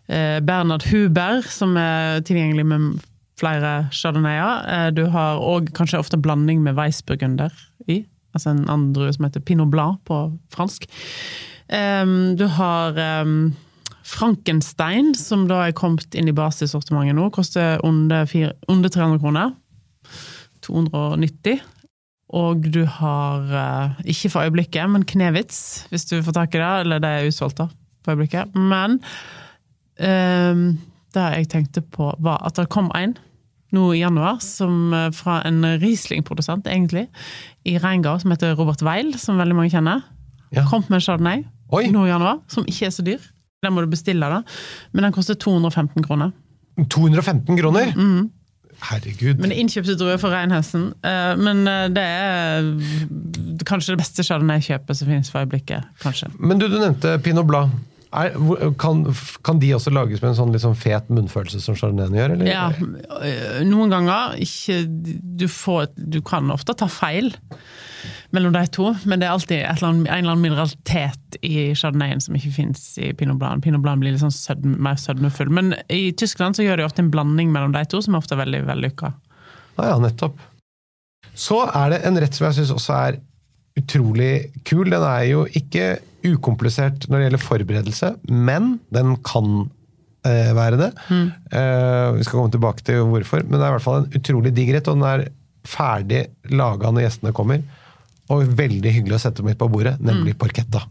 S2: Bernhard Huber, som er tilgjengelig med flere chardonnayer. Eh, Du har òg kanskje ofte blanding med Weissburgunder i. Altså en andre som heter Pinot Blanc på fransk. Eh, Du har eh, Frankenstein, som da er kommet inn i basissortimentet nå. Koster under, fire- under 300 kroner. 290. Og du har, eh, ikke for øyeblikket, men Knevitz, hvis du får tak i det. Eller det er utsolgt da, for øyeblikket. Men ehm, det jeg tenkte på, var at det kom en nå i januar som, eh, fra en Riesling-produsent, egentlig, i Reingard, som heter Robert Weil, som veldig mange kjenner.
S3: Ja.
S2: Kom med en Chardonnay
S3: Oi.
S2: nå i januar, som ikke er så dyr. Den må du bestille, da. Men den koster 215 kroner.
S3: 215 kroner! Herregud.
S2: Mm. Men det er innkjøpte druer for reinhesten. Eh, Men eh, det er kanskje det beste chardonnay-kjøpet som finnes for øyeblikket. kanskje.
S3: Men du, du nevnte Pinot Blanc. Er, kan, kan de også lages med en sånn sånn fet munnfølelse som chardonnay gjør? Eller?
S2: Ja, øh, Noen ganger ikke du, får, du kan ofte ta feil mellom de to, men det er alltid eller annet, en eller annen mineralitet i chardonnayen som ikke fins i pinot blanc. Pinot blanc blir litt sånn sødme, mer sødmefull. Men i Tyskland så gjør de ofte en blanding mellom de to, som er ofte veldig vellykka.
S3: Ja, ja, nettopp. Så er det en rett som jeg syns også er utrolig kul. Den er jo ikke ukomplisert når det gjelder forberedelse, men den kan eh, være det. Eh, vi skal komme tilbake til hvorfor, men det er i hvert fall en utrolig digg rett, og den er ferdig laga når gjestene kommer. Og veldig hyggelig å sette midt på bordet, nemlig porchetta.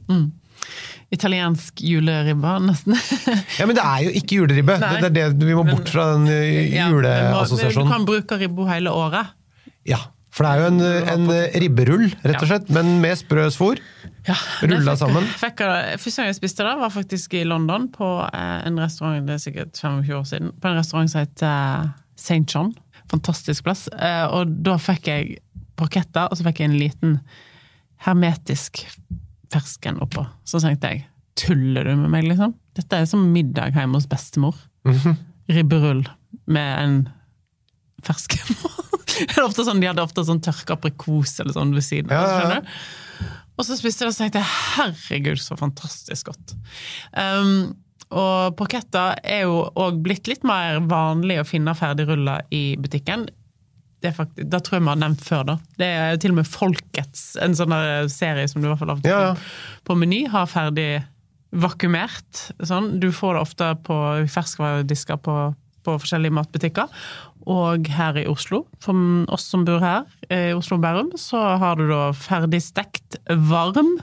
S2: Italiensk juleribbe, nesten.
S3: Ja, Men det er jo ikke juleribbe! Det er det, vi må bort fra den juleassosiasjonen.
S2: Ja, Du kan bruke ribbo hele året.
S3: Ja, for det er jo en, en ribberull, rett og slett, men med sprø svor.
S2: Ja,
S3: Rulla sammen.
S2: Fikk jeg, første gang jeg spiste det, var faktisk i London, på eh, en restaurant det er sikkert 25 år siden, på en restaurant som heter St. John. Fantastisk plass. Eh, Og da fikk jeg parketter, og så fikk jeg en liten hermetisk fersken oppå. Så tenkte jeg, tuller du med meg, liksom? Dette er som middag hjemme hos bestemor. Ribberull med en fersken. Sånn, de hadde ofte sånn tørka aprikos eller sånn ved siden av.
S3: Ja, ja, ja.
S2: Og så spiste jeg det, og så tenkte jeg herregud, så fantastisk godt. Um, og porchetta er jo òg blitt litt mer vanlig å finne ferdigrulla i butikken. Det, faktisk, det tror jeg vi har nevnt før. da. Det er jo til og med Folkets, en sånn serie som du i hvert fall har
S3: ja.
S2: på Meny, har ferdig vakuumert. Sånn. Du får det ofte på ferskvaredisker på, på forskjellige matbutikker. Og her i Oslo, for oss som bor her, i Oslo og Bærum, så har du da ferdig stekt varm,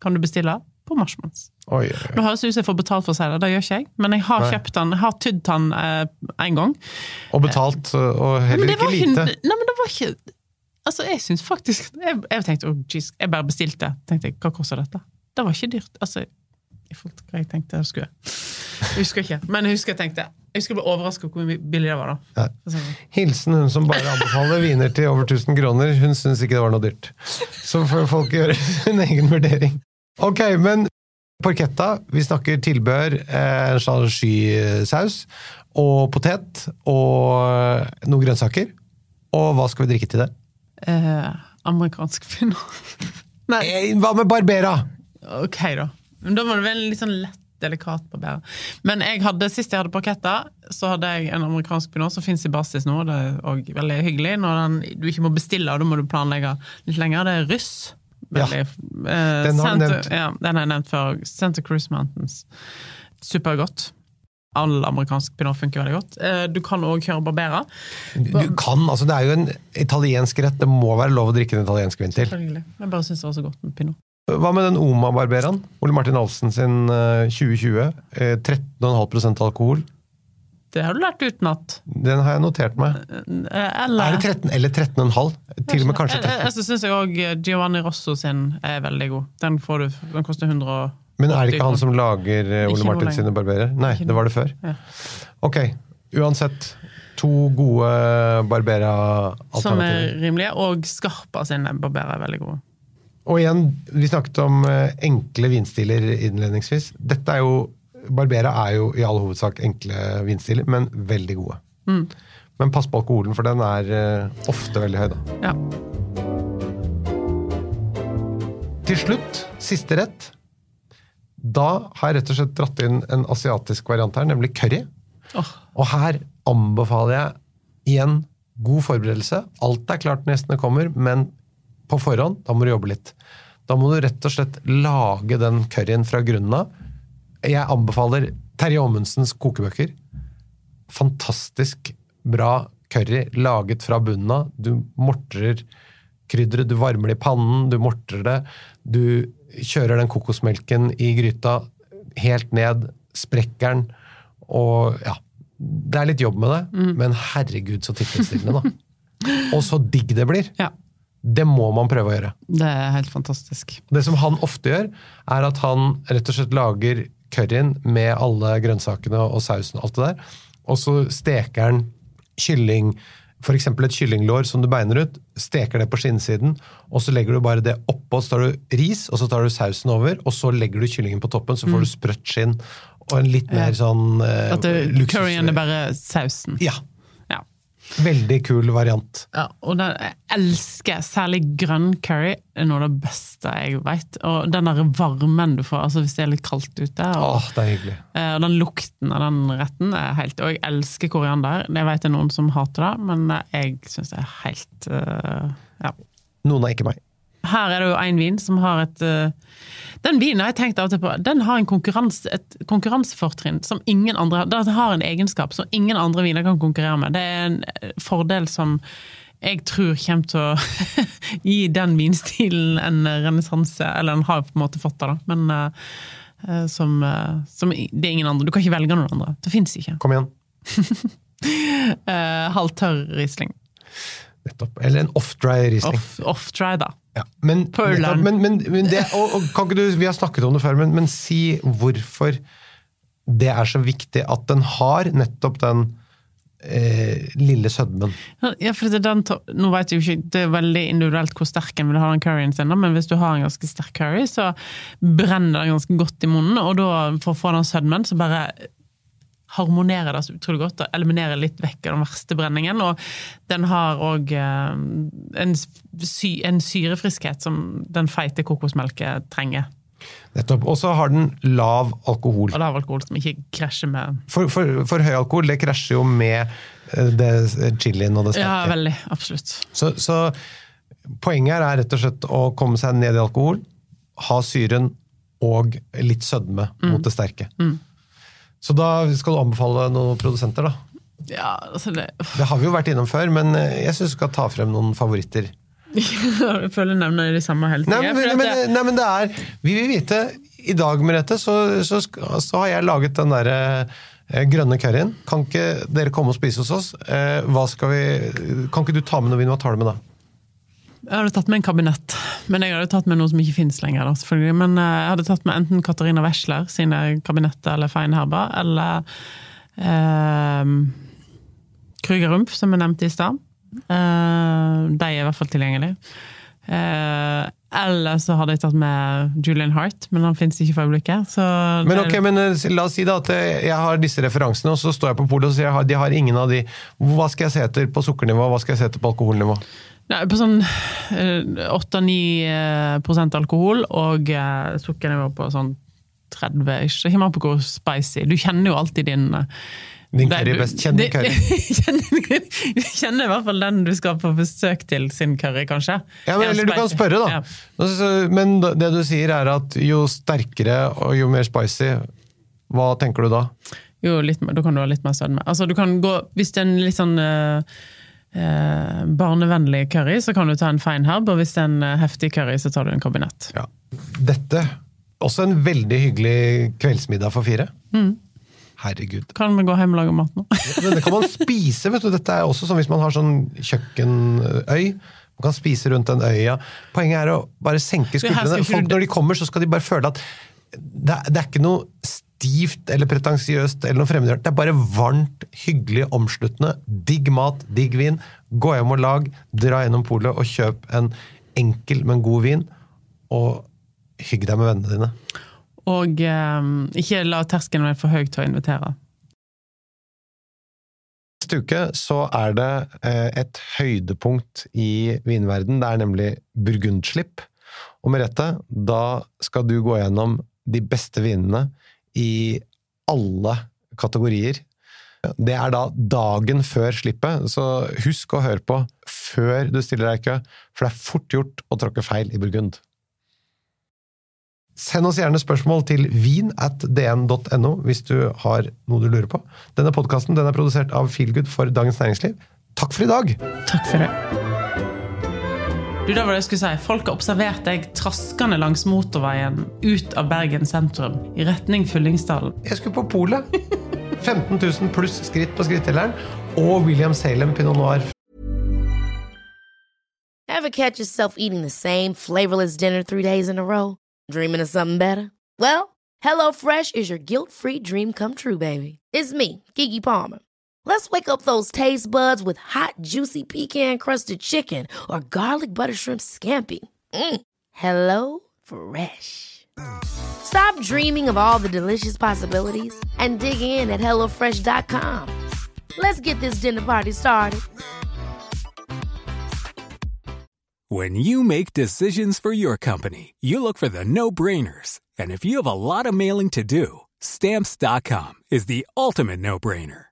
S2: kan du bestille, på Marshmans.
S3: Oi, oi, oi.
S2: Nå høres det ut som jeg får betalt for å si det, det gjør ikke jeg. Men jeg har
S3: Nei.
S2: kjøpt den, jeg har tydd den eh, en gang.
S3: Og betalt, og heller ikke
S2: lite.
S3: lite.
S2: Nei, men det var ikke Altså, jeg syns faktisk Jeg, jeg tenkte, oh, jeez, jeg bare bestilte. Tenkte jeg, hva koster dette? Det var ikke dyrt. Altså, i forhold hva jeg tenkte jeg skulle. Jeg husker ikke, men jeg husker jeg tenkte Jeg husker jeg ble overraska over hvor billig det var. da.
S3: Ja. Hilsen hun som bare anbefaler viner til over 1000 kroner. Hun syns ikke det var noe dyrt. Så får folk gjøre sin egen vurdering. Ok, men porchetta. Vi snakker tilbør, en slags skysaus og potet og noen grønnsaker. Og hva skal vi drikke til det?
S2: eh, amerikansk pinot.
S3: Eh, Hva med Barbera?
S2: ok, da. Men da må det være litt sånn lett delikat på bæret. Men jeg hadde, sist jeg hadde parketter, så hadde jeg en amerikansk pinot som fins i basis nå. Det er òg veldig hyggelig når den, du ikke må bestille, og da må du planlegge litt lenger. Det er russ. Veldig, ja,
S3: Den har du
S2: Santa-
S3: nevnt.
S2: Ja, den har jeg nevnt før. Santa Cruz Mountains. Supergodt. All amerikansk pinot funker veldig godt. Eh, Du kan òg kjøre Barbera.
S3: Du kan, altså Det er jo en italiensk rett. Det må være lov å drikke en italiensk vin til.
S2: Selvfølgelig. Jeg bare syns det var så godt med pinot.
S3: Hva med den Oma Barberaen? Ole Martin Alfsen sin eh, 2020. eh, 13,5% alkohol.
S2: Det har du lært utenat.
S3: Den har jeg notert meg.
S2: Eh, Eller
S3: Er det 13 eller 13,5? Til og med kanskje
S2: Jeg, jeg,
S3: 13.
S2: jeg syns òg Giovanni Rosso sin er veldig god. Den, får du, den koster 100,
S3: Men er det ikke han som lager eh, Ole Martin sine barberer? Nei, det var det før.
S2: Ja.
S3: Ok, uansett. To gode
S2: Som er rimelige. Og Skarpa sine barberer er veldig gode.
S3: Og igjen, vi snakket om eh, enkle vinstiler innledningsvis. Dette er jo Barbera er jo i all hovedsak enkle vinstiler, men veldig gode.
S2: Mm.
S3: Men pass på alkoholen, for den er eh, ofte veldig høy, da.
S2: Ja.
S3: Til slutt, siste rett. Da har jeg rett og slett dratt inn en asiatisk variant her, nemlig curry.
S2: Oh.
S3: Og her anbefaler jeg igjen god forberedelse. Alt er klart når gjestene kommer, men på forhånd, da må du jobbe litt. Da må du rett og slett lage den curryen fra grunnen av. Jeg anbefaler Terje Aamundsens kokebøker. Fantastisk bra curry laget fra bunnen av. Du mortrer krydderet, du varmer det i pannen, du mortrer det. Du kjører den kokosmelken i gryta helt ned, sprekker den, og ja Det er litt jobb med det, men herregud så tilfredsstillende, da. Og så digg det blir.
S2: ja.
S3: Det må man prøve å gjøre.
S2: Det er helt fantastisk.
S3: Det som han ofte gjør, er at han rett og slett lager curryen med alle grønnsakene og sausen og alt det der, og så steker han kylling, f.eks. et kyllinglår som du beiner ut, steker det på skinnsiden, og så legger du bare det oppå, så tar du ris, og så tar du sausen over, og så legger du kyllingen på toppen, så får du sprøtt skinn, og en litt mer sånn eh,
S2: At curryen er bare sausen.
S3: Ja. Veldig kul variant.
S2: Ja, og den, jeg elsker særlig grønn curry. Det er noe av det beste jeg vet. Og den der varmen du får altså hvis det er litt kaldt ute. Og,
S3: Åh, det er hyggelig.
S2: eh, og den lukten av den retten er helt Og jeg elsker koriander. Jeg vet det er noen som hater det, men jeg syns det er helt uh, Ja.
S3: Noen er ikke meg.
S2: Her er det jo en vin som har et eh, Den vinen har jeg tenkt av og til på. Den har en konkurranse, et konkurransefortrinn som ingen andre Den har en egenskap som ingen andre viner kan konkurrere med. Det er en eh, fordel som jeg tror kommer til å gi den vinstilen en renessanse. Eller den har på en måte fått det, da. Men eh, som, uh, som Det er ingen andre. Du kan ikke velge noen andre. Det fins ikke.
S3: Kom igjen.
S2: Uh, Halvtørr Riesling.
S3: Nettopp. Eller en off-dry Riesling.
S2: Off, off-dry, da.
S3: Ja, men, men, men, men det, og, og, kan ikke du, Vi har snakket om det før, men, men si hvorfor det er så viktig at den har nettopp den eh, lille sødmen.
S2: Ja, for det den, nå vet jeg jo ikke, det er veldig individuelt hvor sterk en vil ha den curryen sin, men hvis du har en ganske sterk curry, så brenner den ganske godt i munnen, og da for å få den sødmen, så bare harmonerer det så utrolig godt, og eliminerer litt vekk av den verste brenningen, og den har òg en, sy, en syrefriskhet som den feite kokosmelken trenger.
S3: Nettopp. Og så har den lav alkohol.
S2: Og lav alkohol som ikke krasjer med
S3: For, for, for høy alkohol det krasjer jo med eh, det chilien og det sterke.
S2: Ja, veldig. Absolutt.
S3: Så, så poenget her er rett og slett å komme seg ned i alkohol, ha syren og litt sødme
S2: Mm.
S3: mot det sterke. Så da skal du anbefale noen produsenter, da.
S2: Ja, altså det
S3: Det har vi jo vært innom før, men eh, jeg syns du skal ta frem noen favoritter.
S2: Jeg føler nevner de samme hele
S3: Nei,
S2: tiden.
S3: men, men,
S2: det-
S3: nei, men det er Vi vil vite I dag, Merete, så, så, så har jeg laget den derre eh, grønne curryen. Kan ikke dere komme og spise hos oss? Eh, vi Kan ikke du ta med noe vin? Hva tar du med da?
S2: Jeg hadde tatt med en kabinett, men jeg hadde tatt med noe som ikke fins lenger. Da, selvfølgelig. Men eh, jeg hadde tatt med enten Katarina Wessler sine kabinetter eller Feinherber, eller eh, Krüger-Rumpf, som jeg nevnte i stad. Eh, de er i hvert fall tilgjengelige. Eh, eller så hadde jeg tatt med Julian Hart, men han fins ikke for øyeblikket.
S3: Men ok, men eh, la oss si da at eh, jeg har disse referansene, og så står jeg på polet og sier at de har ingen av de. Hva skal jeg se etter på sukkernivå, hva skal jeg se etter på alkoholnivå?
S2: Nei, på sånn eh, 8-9 prosent alkohol og eh, sukkernivå på sånn 30 ikke? Kommer an på hvor spicy. Du kjenner jo alltid din eh,
S3: Din curry best. Kjenn din curry.
S2: kjenner, du kjenner i hvert fall den du skal på besøk til sin curry, kanskje.
S3: Ja, men,
S2: Er
S3: eller du kan spørre, da.
S2: Ja.
S3: Men det du sier er at jo sterkere og jo mer spicy, hva tenker du da?
S2: Jo, litt, da kan du ha litt mer sødme. Altså, du kan gå, hvis det er en litt sånn eh, eh, barnevennlig curry, så kan du ta en feinherb, og hvis det er en eh, heftig curry, så tar du en kabinett.
S3: Ja. Dette, også en veldig hyggelig kveldsmiddag for fire.
S2: Mm.
S3: Herregud.
S2: Kan vi gå hjem og lage mat nå?
S3: det kan man spise, vet du. Dette er også sånn hvis man har sånn kjøkkenøy. Man kan spise rundt den øya. Poenget er å bare senke skuldrene. Folk Når de kommer, så skal de bare føle at det, er- det er ikke noe stivt eller pretensiøst eller noe fremmedgjørende. Det er bare varmt, hyggelig, omsluttende. Digg mat, digg vin. Gå hjem og lag, dra gjennom polet og kjøp en enkel, men god vin. Og hygg deg med vennene dine.
S2: Og eh, ikke la terskelen være for høy til å invitere.
S3: Neste uke så er det eh, et høydepunkt i vinverden. Det er nemlig burgundslipp. Og Merete, da skal du gå gjennom de beste vinene i alle kategorier. Det er da dagen før slippet, så husk å høre på før du stiller deg i kø, for det er fort gjort å tråkke feil i Burgund. Send oss gjerne spørsmål til vin.dn.no hvis du har noe du lurer på. Denne podkasten er produsert av Feelgood for Dagens Næringsliv. Takk for i dag!
S2: Takk for det. Du, det var det jeg skulle si. Folk har observert deg traskende langs motorveien ut av Bergen sentrum, i retning Fyllingsdalen.
S3: Jeg skulle på polet. 15 000 pluss skritt på skrittelleren. Og William Salem Pinot Noir
S4: Ever catch yourself eating the same flavorless dinner three days in a row? Dreaming of something better? Well, HelloFresh is your guilt-free dream come true, baby. It's me, Kiki Palmer. Let's wake up those taste buds with hot, juicy pecan-crusted chicken or garlic butter shrimp scampi. Mm. Hello Fresh. Stop dreaming of all the delicious possibilities and dig in at HelloFresh.com. Let's get this dinner party started.
S9: When you make decisions for your company, you look for the no brainers. And if you have a lot of mailing to do, stamps.com is the ultimate no brainer.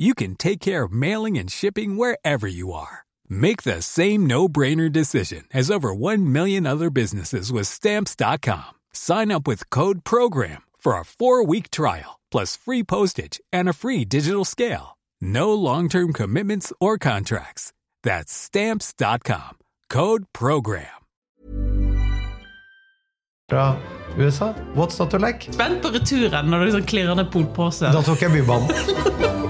S9: you can take care of mailing and shipping wherever you are. Make the same no-brainer decision as over 1 million other businesses with stamps.com. Sign up with code program for a 4-week trial plus free postage and a free digital scale. No long-term commitments or contracts. That's stamps.com. Code program.
S3: fra USA. What's not to like?
S2: Spent på returen når du liksom klirrer ned polpose.
S3: Da tok jeg Bybanen.